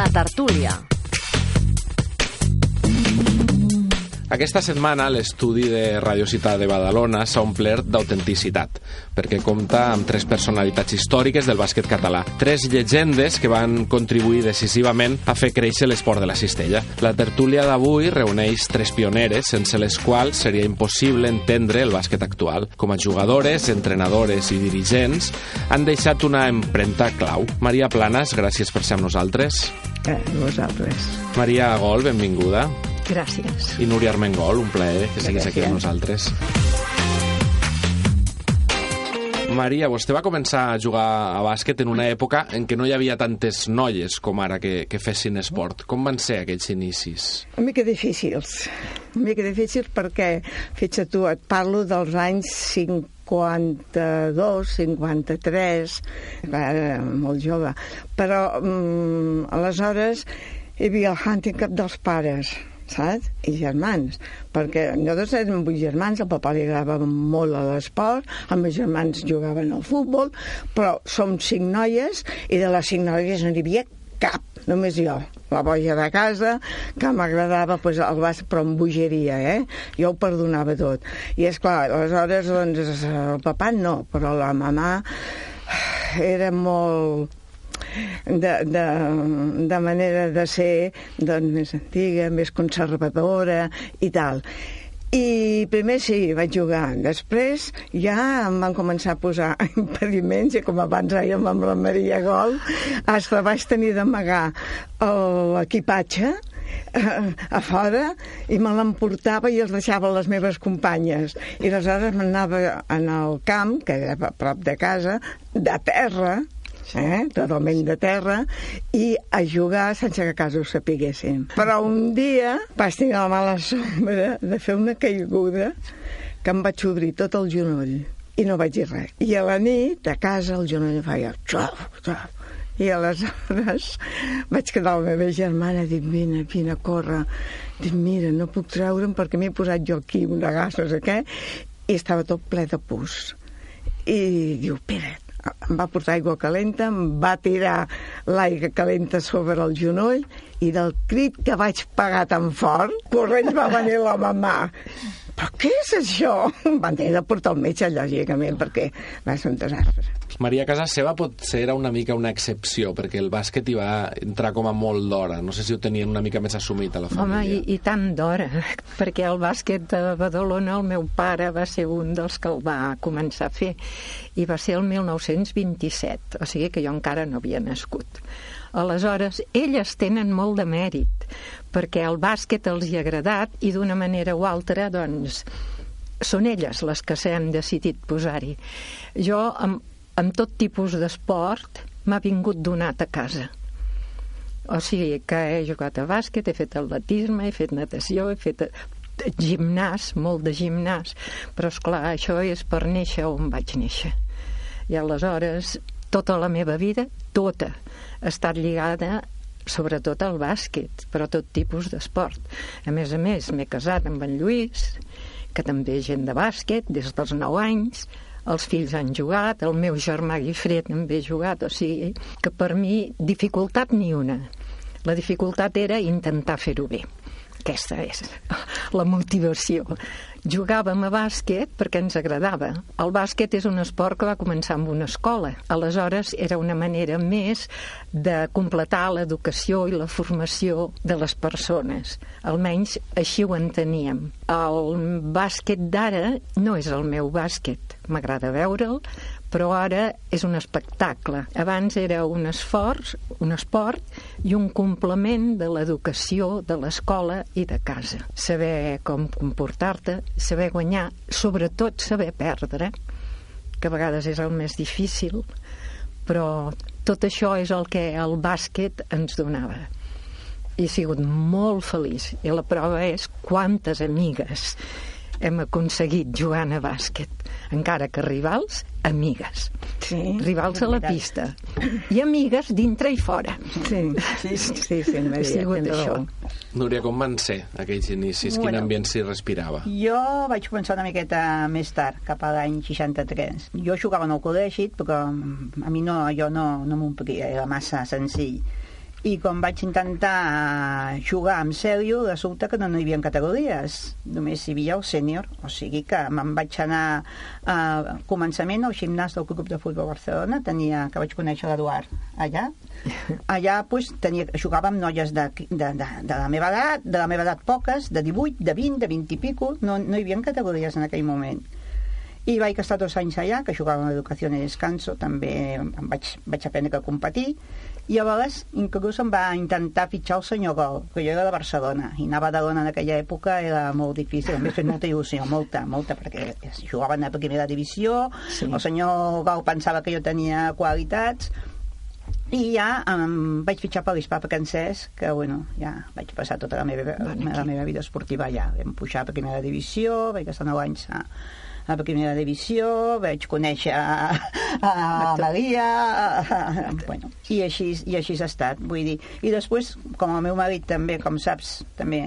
La tertúlia. Aquesta setmana l'estudi de Radio Ciutat de Badalona s'ha omplert d'autenticitat, perquè compta amb tres personalitats històriques del bàsquet català, tres llegendes que van contribuir decisivament a fer créixer l'esport de la cistella. La tertúlia d'avui reuneix tres pioneres sense les quals seria impossible entendre el bàsquet actual. Com a jugadores, entrenadores i dirigents han deixat una empremta clau. Maria Planes, gràcies per ser amb nosaltres. Eh, vosaltres. Maria Gol, benvinguda. Gràcies. I Núria Armengol, un plaer que siguis aquí amb Gràcies. nosaltres. Maria, vostè va començar a jugar a bàsquet en una època en què no hi havia tantes noies com ara que, que fessin esport. Com van ser aquells inicis? Una mica difícils. Una mica difícils perquè, fixa't tu, et parlo dels anys 52, 53, era molt jove. Però, mm, aleshores, hi havia el handicap dels pares, saps? I germans, perquè nosaltres érem vuit germans, el papa li agradava molt a l'esport, els meus germans jugaven al futbol, però som cinc noies i de les cinc noies no n'hi havia cap, només jo, la boja de casa, que m'agradava pues, el bàsquet, però amb bogeria, eh? Jo ho perdonava tot. I és clar, aleshores, doncs, el papà no, però la mamà era molt de, de, de manera de ser doncs, més antiga, més conservadora i tal. I primer sí, vaig jugar. Després ja em van començar a posar impediments i com abans dèiem amb la Maria Gol, hasta vaig tenir d'amagar l'equipatge eh, a fora i me l'emportava i els deixava les meves companyes. I aleshores m'anava en el camp, que era a prop de casa, de terra, eh, totalment de terra, i a jugar sense que a casa ho sapiguessin. Però un dia vaig tenir la mala sombra de fer una caiguda que em vaig obrir tot el genoll i no vaig dir res. I a la nit, a casa, el genoll feia xof, xof. I aleshores vaig quedar la meva germana, dic, vine, vine, corre. Dic, mira, no puc treure'm perquè m'he posat jo aquí una gas, no sé què, i estava tot ple de pus. I diu, espera't, em va portar aigua calenta, em va tirar l'aigua calenta sobre el genoll i del crit que vaig pagar tan fort, corrents va venir la mamà. Però què és això? Van tenir de portar al metge, lògicament, perquè va ser un desastre. Maria, a casa seva potser era una mica una excepció, perquè el bàsquet hi va entrar com a molt d'hora. No sé si ho tenien una mica més assumit a la Home, família. i, i tant d'hora, perquè el bàsquet de Badalona, el meu pare va ser un dels que el va començar a fer, i va ser el 1927, o sigui que jo encara no havia nascut. Aleshores, elles tenen molt de mèrit, perquè el bàsquet els hi ha agradat i d'una manera o altra, doncs, són elles les que s'han decidit posar-hi. Jo, amb, amb tot tipus d'esport, m'ha vingut donat a casa. O sigui que he jugat a bàsquet, he fet atletisme, he fet natació, he fet eh, gimnàs, molt de gimnàs, però és clar, això és per néixer on vaig néixer. I aleshores, tota la meva vida, tota, ha estat lligada sobretot al bàsquet, però tot tipus d'esport. A més a més, m'he casat amb en Lluís, que també és gent de bàsquet, des dels 9 anys, els fills han jugat, el meu germà Guifré també ha jugat, o sigui que per mi dificultat ni una. La dificultat era intentar fer-ho bé. Aquesta és la motivació. Jugàvem a bàsquet perquè ens agradava. El bàsquet és un esport que va començar amb una escola. Aleshores, era una manera més de completar l'educació i la formació de les persones. Almenys així ho enteníem. El bàsquet d'ara no és el meu bàsquet. M'agrada veure'l, però ara és un espectacle. Abans era un esforç, un esport i un complement de l'educació de l'escola i de casa. Saber com comportar-te, saber guanyar, sobretot saber perdre, que a vegades és el més difícil, però tot això és el que el bàsquet ens donava. He sigut molt feliç. I la prova és quantes amigues hem aconseguit jugant a bàsquet. Encara que rivals, amigues. Sí, Rivals a la pista. I amigues dintre i fora. Sí, sí, sí, sí, Maria, Ha sigut tens això. raó. Núria, com van ser aquells inicis? Quin Bueno. ambient s'hi respirava? Jo vaig començar una miqueta més tard, cap a l'any 63. Jo jugava en el col·legi, però a mi no, jo no, no m'omplia, era massa senzill. I quan vaig intentar jugar amb sèrio resulta que no, no hi havia categories. Només hi havia el sènior. O sigui que me'n vaig anar a començament al gimnàs del Club de Futbol Barcelona. Tenia, que vaig conèixer l'Eduard allà. Allà pues, tenia, jugava amb noies de, de, de, de la meva edat de la meva edat poques, de 18, de 20 de 20 i pico, no, no hi havia categories en aquell moment i vaig estar dos anys allà, que jugava en l'educació en descanso, també em vaig, vaig aprendre a competir, i a vegades inclús em va intentar fitxar el senyor Gol, que jo era de Barcelona, i anar a Badalona en aquella època era molt difícil, em fet molta il·lusió, molta, molta, perquè jugaven a primera divisió, sí. el senyor Gol pensava que jo tenia qualitats, i ja em vaig fitxar per l'Hispà francès, que bueno, ja vaig passar tota la meva, la meva vida esportiva allà. Vam pujar a primera divisió, vaig estar 9 anys a, a la primera divisió, vaig conèixer a, a, a Maria, a, a, bueno, i així, i així ha estat, vull dir. I després, com el meu marit també, com saps, també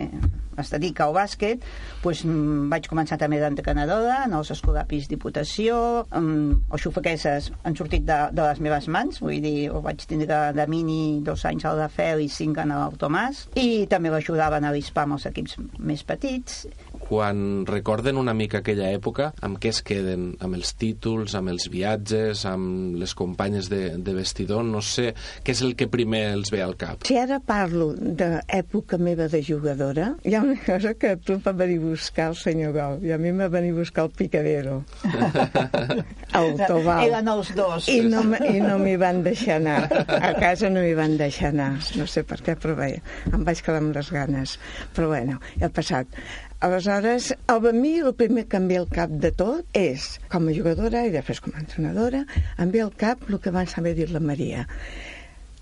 es dedica al bàsquet, doncs, vaig començar també d'entrenadora en els escolapis diputació, um, els xufequeses han sortit de, de les meves mans, vull dir, ho vaig tindre de mini dos anys al de Fel i cinc en el Tomàs, i també l'ajudaven a l'ISPA amb els equips més petits, quan recorden una mica aquella època, amb què es queden? Amb els títols, amb els viatges, amb les companyes de, de vestidor? No sé què és el que primer els ve al cap. Si ara parlo d'època meva de jugadora, hi ha una cosa que tu em va venir a buscar el senyor Gol i a mi em va venir a buscar el Picadero. el Tobal. Eren els dos. I no, i no m'hi van deixar anar. A casa no m'hi van deixar anar. No sé per què, però bé, em vaig quedar amb les ganes. Però bueno, ja ha passat. Aleshores, a mi el primer que em ve al cap de tot és, com a jugadora i després com a entrenadora, em ve al cap el que van saber dir la Maria.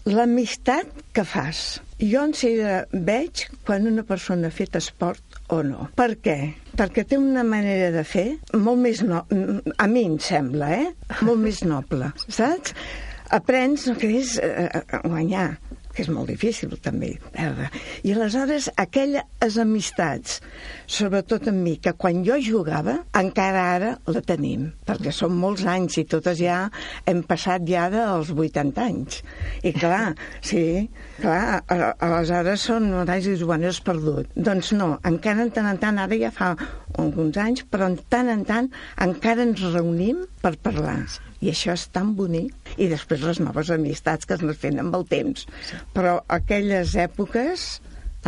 L'amistat que fas. Jo en seguida veig quan una persona ha fet esport o no. Per què? Perquè té una manera de fer molt més no... a mi em sembla, eh? Molt més noble, saps? Aprens el que és eh, eh guanyar, que és molt difícil també. I aleshores aquelles amistats, sobretot amb mi, que quan jo jugava, encara ara la tenim, perquè són molts anys i totes ja hem passat ja dels 80 anys. I clar, sí, clar, aleshores són horaris i bueno, és perdut. Doncs no, encara en tant en tant, ara ja fa alguns anys, però en tant en tant encara ens reunim per parlar. I això és tan bonic. I després les noves amistats que es les fent amb el temps. Sí. Però aquelles èpoques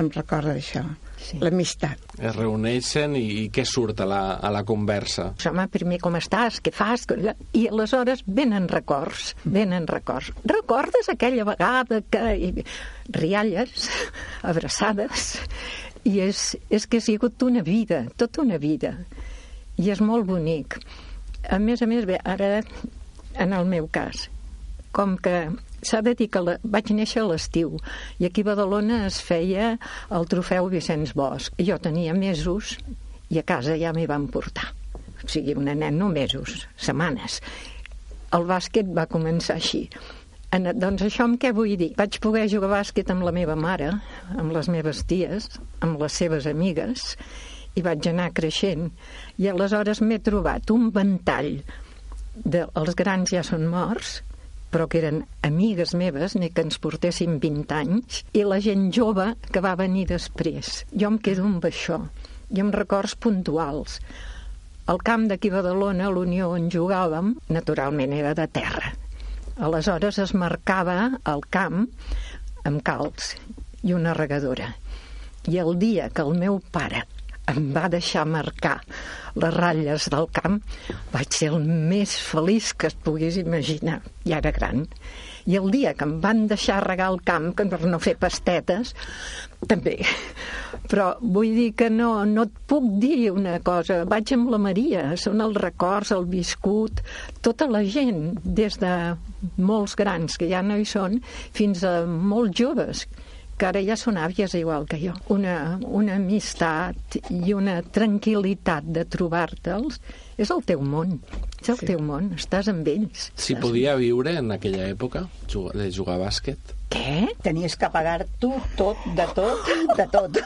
em recorda això. Sí. l'amistat. Es reuneixen i, i què surt a la, a la conversa? Home, primer com estàs, què fas? I aleshores venen records, venen records. Recordes aquella vegada que... I, rialles, abraçades, i és, és que ha sigut una vida, tota una vida. I és molt bonic. A més a més, bé, ara en el meu cas. Com que s'ha de dir que la, vaig néixer a l'estiu i aquí a Badalona es feia el trofeu Vicenç Bosch. Jo tenia mesos i a casa ja m'hi van portar. O sigui, una nen, no mesos, setmanes. El bàsquet va començar així. En, doncs això amb què vull dir? Vaig poder jugar bàsquet amb la meva mare, amb les meves ties, amb les seves amigues, i vaig anar creixent. I aleshores m'he trobat un ventall de, els grans ja són morts, però que eren amigues meves, ni que ens portessin 20 anys, i la gent jove que va venir després. Jo em quedo amb això, i amb records puntuals. El camp d'aquí a Badalona, l'Unió on jugàvem, naturalment era de terra. Aleshores es marcava el camp amb calç i una regadora. I el dia que el meu pare em va deixar marcar les ratlles del camp, vaig ser el més feliç que es pogués imaginar. Ja era gran. I el dia que em van deixar regar el camp, que per no fer pastetes, també. Però vull dir que no, no et puc dir una cosa. Vaig amb la Maria, són els records, el viscut, tota la gent, des de molts grans, que ja no hi són, fins a molts joves, que ara ja són àvies igual que jo. Una, una amistat i una tranquil·litat de trobar-te'ls és el teu món. És el sí. teu món, estàs amb ells. Si podia viure en aquella època de jugar a bàsquet? Què? Tenies que pagar-t'ho tot, de tot, de tot.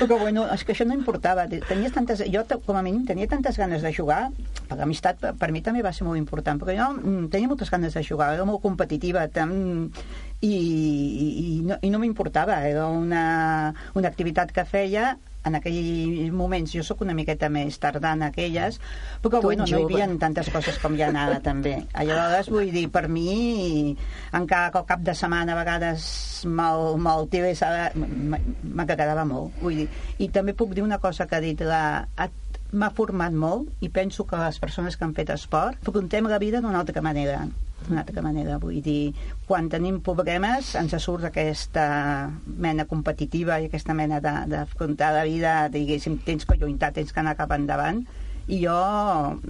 Però bueno, és que això no importava. Tenies tantes... Jo, com a mínim, tenia tantes ganes de jugar, l'amistat per mi també va ser molt important, perquè jo mm, tenia moltes ganes de jugar, era molt competitiva, tan i, i, no, i no m'importava, era una, una activitat que feia. En aquells moments jo sóc una miqueta més tardana que elles però Tu bueno, no hi havia tantes coses com hi ha ara també. Aleshores vull dir, per mi encara que el cap de setmana a vegades me'l me tirés a- m- m'agradava molt. Vull dir. i també puc dir una cosa que ha dit la, ha- m'ha format molt i penso que les persones que han fet esport afrontem la vida d'una altra manera d'una altra manera, vull dir quan tenim problemes ens surt aquesta mena competitiva i aquesta mena d'afrontar la vida diguéssim, tens que lluitar, tens que anar cap endavant i jo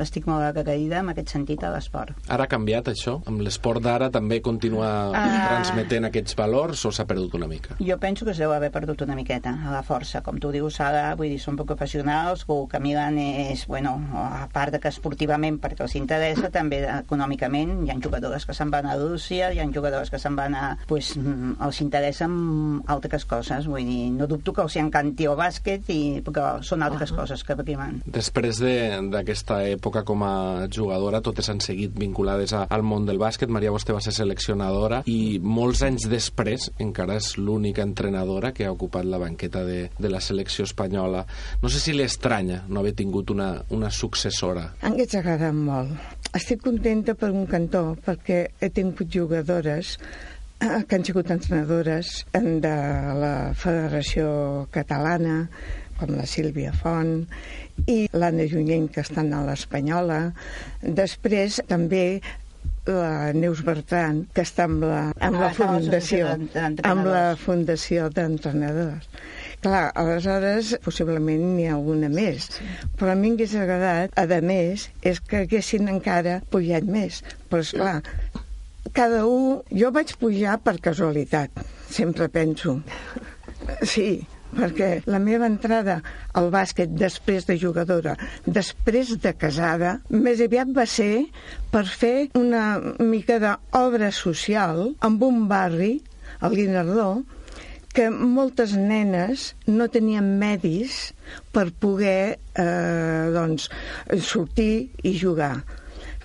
estic molt agraïda en aquest sentit a l'esport Ara ha canviat això? Amb l'esport d'ara també continua Ah. transmetent aquests valors o s'ha perdut una mica? Jo penso que es deu haver perdut una miqueta a la força, com tu dius ara, vull dir, són professionals, el que miren és, bueno, a part de que esportivament perquè els interessa, també econòmicament, hi ha jugadores que se'n van a Rússia, hi ha jugadors que se'n van a... Pues, mm, els interessen altres coses, vull dir, no dubto que els encanti el bàsquet, i, però són altres coses que primen. Després de- d'aquesta època com a jugadora, totes han seguit vinculades a, al món del bàsquet. Maria, vostè va ser seleccionadora i molts anys després encara és l'única entrenadora que ha ocupat la banqueta de, de la selecció espanyola. No sé si li estranya no haver tingut una, una successora. M'hagués agradat molt. Estic contenta per un cantó, perquè he tingut jugadores eh, que han sigut entrenadores de la Federació Catalana, com la Sílvia Font i l'Anna Junyent, que estan a l'Espanyola. Després, també la Neus Bertran, que està amb la, amb Ah, la fundació, amb la fundació d'entrenadors. Clar, aleshores, possiblement n'hi ha alguna més. Però a mi m'hagués agradat, a més, és que haguessin encara pujat més. Però, esclar, cada un... Jo vaig pujar per casualitat, sempre penso. Sí, perquè la meva entrada al bàsquet després de jugadora, després de casada, més aviat va ser per fer una mica d'obra social en un barri, al Guinardó, que moltes nenes no tenien medis per poder eh, doncs, sortir i jugar.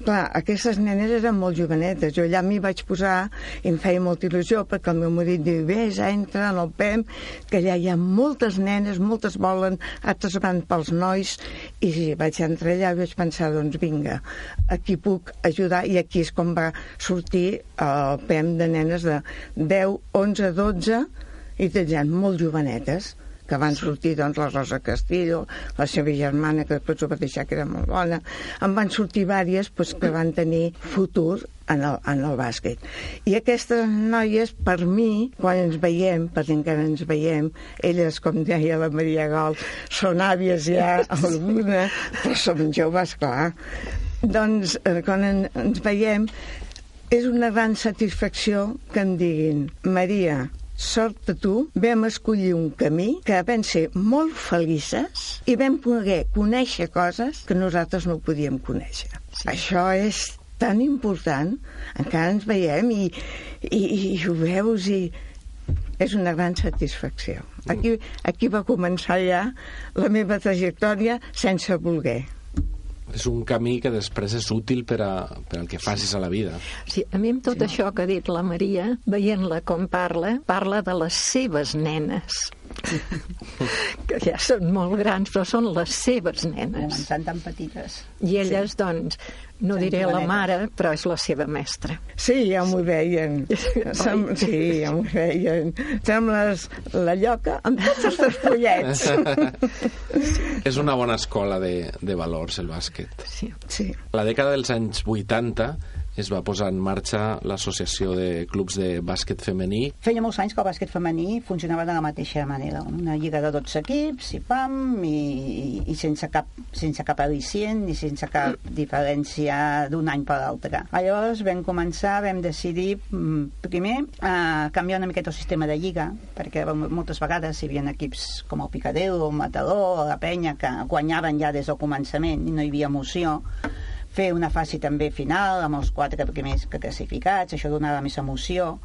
Clar, aquestes nenes eren molt jovenetes. Jo allà m'hi vaig posar i em feia molta il·lusió perquè el meu marit diu, vés, entra en el PEM, que allà hi ha moltes nenes, moltes volen, altres van pels nois, i sí, vaig entrar allà i vaig pensar, doncs vinga, aquí puc ajudar, i aquí és com va sortir el PEM de nenes de 10, 11, 12, i tens gent molt jovenetes, que van sortir doncs, la Rosa Castillo, la seva germana, que després ho va deixar, que era molt bona. En van sortir vàries pues, que van tenir futur en el, en el bàsquet. I aquestes noies, per mi, quan ens veiem, perquè encara ens veiem, elles, com deia la Maria Gol, són àvies ja, alguna, però som joves, clar. Doncs, eh, quan en, ens veiem, és una gran satisfacció que em diguin Maria, sort a tu, vam escollir un camí que vam ser molt felices i vam poder conèixer coses que nosaltres no podíem conèixer. Sí. Això és tan important, encara ens veiem i, i, i ho veus i és una gran satisfacció. Aquí, aquí va començar ja la meva trajectòria sense voler. És un camí que després és útil per, a, per al que facis a la vida. Sí, a mi amb tot sí. això que ha dit la Maria, veient-la com parla, parla de les seves nenes. Que ja són molt grans, però són les seves nenes. Començant tan petites. I elles, sí. doncs, no diré la mare, però és la seva mestra. Sí, ja m'ho veien. Sem sí, ja m'ho veien. Sembles la lloca amb tots els pollets. És una bona escola de, de valors, el bàsquet. Sí. Sí. La dècada dels anys 80 es va posar en marxa l'Associació de Clubs de Bàsquet Femení. Feia molts anys que el bàsquet femení funcionava de la mateixa manera. Una lliga de 12 equips, i pam, i, i, sense, cap, sense cap al·licient ni sense cap diferència d'un any per l'altre. Llavors vam començar, vam decidir mm, primer a canviar una miqueta el sistema de lliga, perquè moltes vegades hi havia equips com el Picadero, el Matador, la Penya, que guanyaven ja des del començament i no hi havia emoció fer una fase també final amb els quatre primers classificats, això donava més emoció.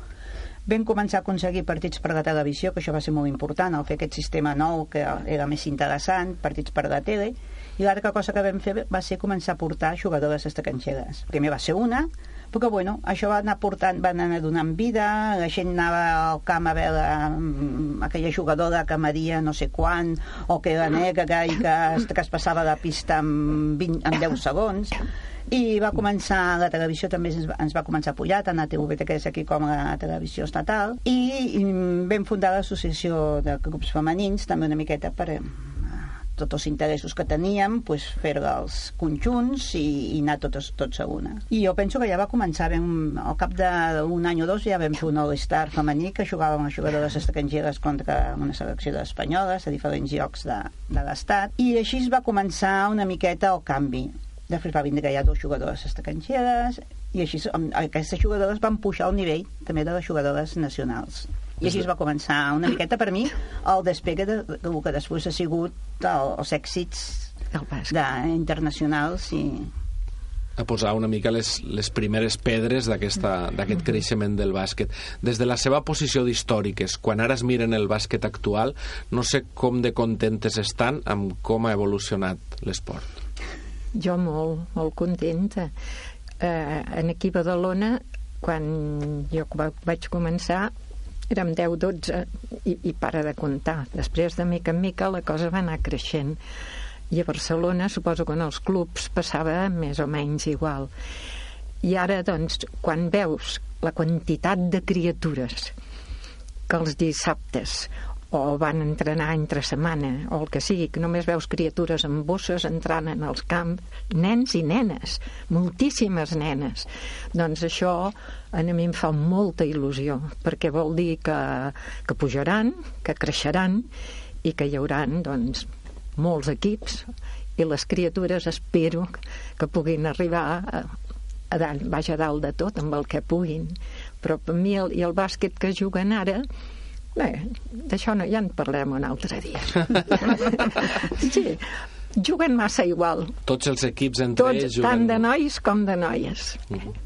Vam començar a aconseguir partits per la televisió, que això va ser molt important, al fer aquest sistema nou que era més interessant, partits per la tele, i l'altra cosa que vam fer va ser començar a portar jugadores estrangeres. Primer va ser una, Però, bueno, això va anar portant, va anar donant vida, la gent anava al camp a veure um, aquella jugadora que media no sé quan, o que era negra i que, es, que es passava de pista en, 20, en 10 segons. I va començar, la televisió també ens va, ens va començar a pujar, tant a TV3 que és aquí com a la televisió estatal, i, i vam fundar l'associació de grups femenins, també una miqueta per eh, tots els interessos que teníem, pues, fer els conjunts i, i anar tots, tots a una. I jo penso que ja va començar, vam, al cap d'un any o dos ja vam fer un All-Star femení que jugàvem a jugadores estrangeres contra una selecció d'espanyoles a diferents llocs de, de l'Estat, i així es va començar una miqueta el canvi Després va vindre ja dos jugadores estrangeres i així aquestes jugadores van pujar el nivell també de les jugadores nacionals. I així es va començar una miqueta per mi el despegue de, de, de que després ha sigut el, els èxits de, internacionals i a posar una mica les, les primeres pedres d'aquest creixement del bàsquet. Des de la seva posició d'històriques, quan ara es miren el bàsquet actual, no sé com de contentes estan amb com ha evolucionat l'esport. Jo molt, molt contenta. Eh, en aquí a Badalona, quan jo vaig començar, érem 10-12 i, i para de comptar. Després, de mica en mica, la cosa va anar creixent. I a Barcelona, suposo que en els clubs passava més o menys igual. I ara, doncs, quan veus la quantitat de criatures que els dissabtes o van entrenar entre setmana, o el que sigui, que només veus criatures amb bosses entrant en els camps, nens i nenes, moltíssimes nenes. Doncs això a mi em fa molta il·lusió, perquè vol dir que, que pujaran, que creixeran i que hi haurà doncs, molts equips i les criatures espero que puguin arribar a, a dalt, vaja a dalt de tot amb el que puguin però per mi el, i el bàsquet que juguen ara Bé, d'això no, ja en parlem un altre dia. sí, juguen massa igual. Tots els equips entre Tots, ells juguen... Tant de nois com de noies. Uh -huh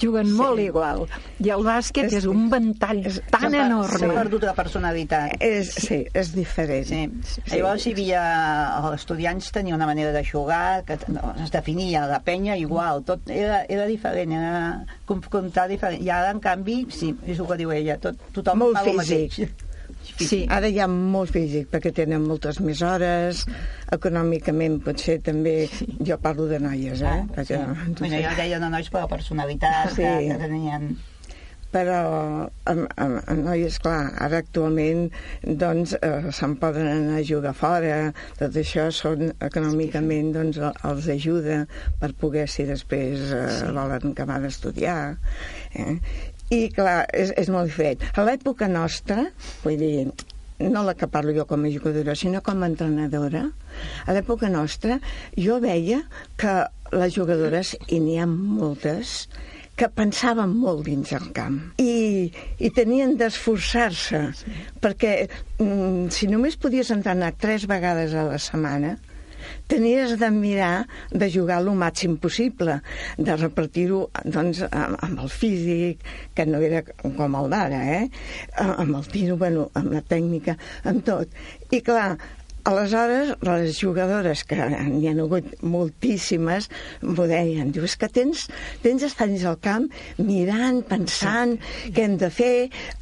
juguen sí. molt igual. I el bàsquet és, és un ventall és, tan s'ha, enorme. S'ha perdut la personalitat. És, sí, és diferent. Sí. sí. Llavors hi havia... Els estudiants tenien una manera de jugar que no, es definia la penya igual, tot era, era diferent, era confrontar diferent. I ara, en canvi, sí, és el que diu ella, tot, tothom molt fa el mateix. Sí, ara hi ha molt físic, perquè tenen moltes més hores, econòmicament potser també... Sí. Jo parlo de noies, eh? Ah, perquè, sí. no, bueno, jo deia de nois per la personalitat sí. que, que tenien però amb, amb, amb noies, clar, ara actualment doncs eh, se'n poden anar a jugar fora, tot això són econòmicament doncs els ajuda per poder si després eh, sí. volen acabar d'estudiar eh? I, clar, és, és molt diferent. A l'època nostra, vull dir, no la que parlo jo com a jugadora, sinó com a entrenadora, a l'època nostra jo veia que les jugadores, i n'hi ha moltes, que pensaven molt dins el camp i, i tenien d'esforçar-se perquè mm, si només podies entrenar tres vegades a la setmana tenies de mirar de jugar el màxim possible, de repartir-ho doncs, amb el físic, que no era com el d'ara, eh? amb el tiro, bueno, amb la tècnica, amb tot. I clar, Aleshores, les jugadores, que n'hi ha hagut moltíssimes, m'ho deien, diu, és que tens, tens anys al camp mirant, pensant sí. què hem de fer.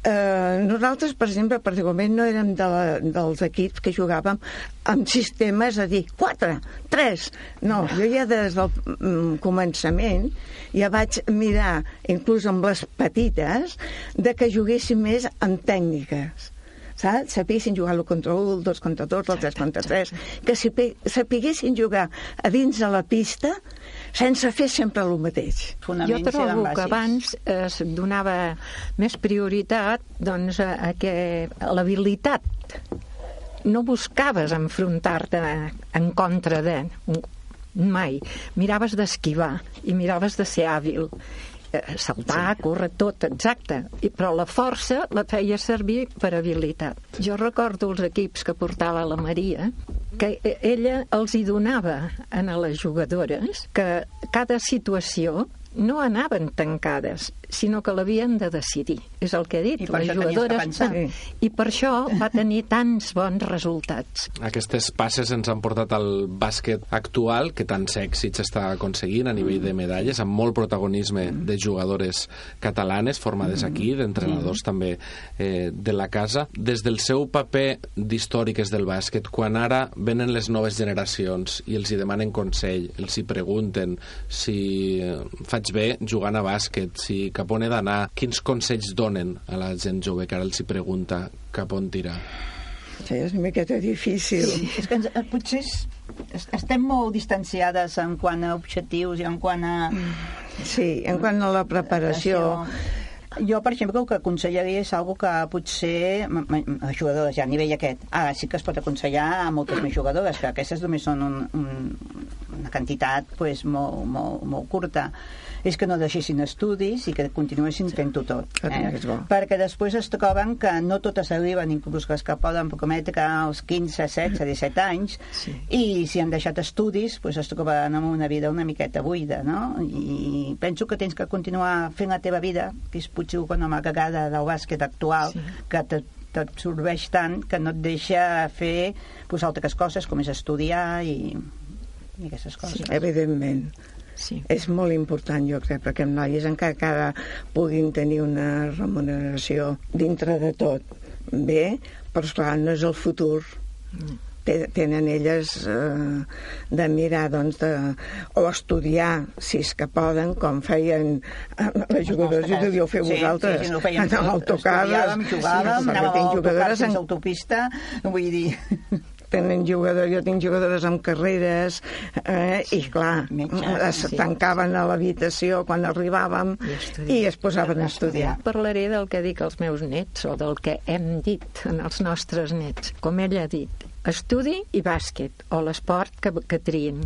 Eh, nosaltres, per exemple, particularment no érem de la, dels equips que jugàvem amb sistemes a dir, quatre, tres. No, jo ja des del mm, començament ja vaig mirar, inclús amb les petites, de que juguessin més amb tècniques saps? Sapiguessin jugar l'1 contra 1, el 2 contra 2, el 3 contra 3, que sapiguessin jugar a dins de la pista sense fer sempre el mateix. Jo trobo que abans es donava més prioritat doncs, a, que, a l'habilitat. No buscaves enfrontar-te en contra de mai. Miraves d'esquivar i miraves de ser hàbil Eh, saltar, sí. córrer, tot, exacte. I, però la força la feia servir per habilitat. Jo recordo els equips que portava la Maria, que ella els hi donava a les jugadores que cada situació no anaven tancades, sinó que l'havien de decidir. És el que he dit. I per les jugadores... pensar. I per això va tenir tants bons resultats. Aquestes passes ens han portat al bàsquet actual, que tants èxits està aconseguint a nivell de medalles, amb molt protagonisme de jugadores catalanes formades aquí, d'entrenadors també eh, de la casa. Des del seu paper d'històriques del bàsquet, quan ara venen les noves generacions i els hi demanen consell, els hi pregunten si eh, faig bé jugant a bàsquet, si cap on he d'anar, quins consells donen a la gent jove que ara els hi pregunta cap on tirar? Sí, és una miqueta difícil. Sí, és que ens, eh, potser és, es- estem molt distanciades en quant a objectius i en quant a... Sí, en quant a la preparació... Jo, per exemple, el que aconsellaria és algo que potser a jugadores ja a nivell aquest. Ara sí que es pot aconsellar a moltes més jugadores, que aquestes només són un, un, una quantitat pues, molt, molt, molt curta és que no deixessin estudis i que continuessin fent-ho tot. Que bo. Perquè després es troben que no totes arriben, inclús les que poden prometre als 15, 16, 17 anys, Sí. i si han deixat estudis, pues es troben amb una vida una miqueta buida, no? I penso que tens que continuar fent la teva vida, que és potser una m'agrada del bàsquet actual, Sí. que te- t'absorbeix tant que no et deixa fer pues, altres coses, com és estudiar i, i aquestes coses. Evidentment. Sí. És molt important, jo crec, perquè els noies encara que ara puguin tenir una remuneració dintre de tot bé, però esclar, no és el futur. Te- Tenen elles eh, de mirar, doncs, de, o estudiar, si és que poden, com feien eh, les jugadores, i devíeu fer Sí, vosaltres, Sí, sí, no fèiem, en l'autocar. estudiàvem, jugàvem, perquè anàvem a en sense autopista, vull dir... tenen jugadors, jo tinc jugadores amb carreres eh, i clar, metges, es sí. tancaven a l'habitació quan arribàvem I estudiar. i es posaven a estudiar. Parlaré del que dic als meus nets o del que hem dit en els nostres nets. Com ella ha dit, estudi i bàsquet, o l'esport que, que triïn.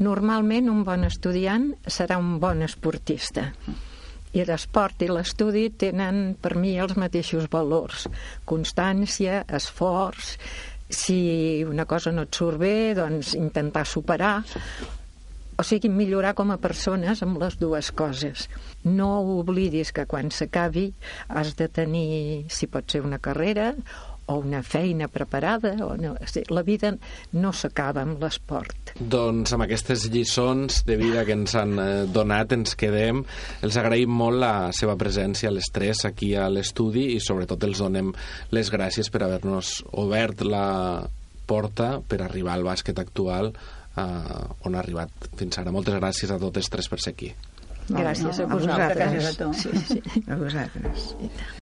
Normalment un bon estudiant serà un bon esportista. I l'esport i l'estudi tenen per mi els mateixos valors. Constància, esforç, si una cosa no et surt bé, doncs intentar superar o sigui, millorar com a persones amb les dues coses. No oblidis que quan s'acabi has de tenir, si pot ser una carrera o una feina preparada, o no, és a dir, la vida no s'acaba amb l'esport. Doncs amb aquestes lliçons de vida que ens han eh, donat ens quedem. Els agraïm molt la seva presència a les tres aquí a l'estudi i sobretot els donem les gràcies per haver-nos obert la porta per arribar al bàsquet actual eh, on ha arribat fins ara. Moltes gràcies a totes tres per ser aquí. Gràcies a a vosaltres. Gràcies a tu. Sí, sí. A vosaltres.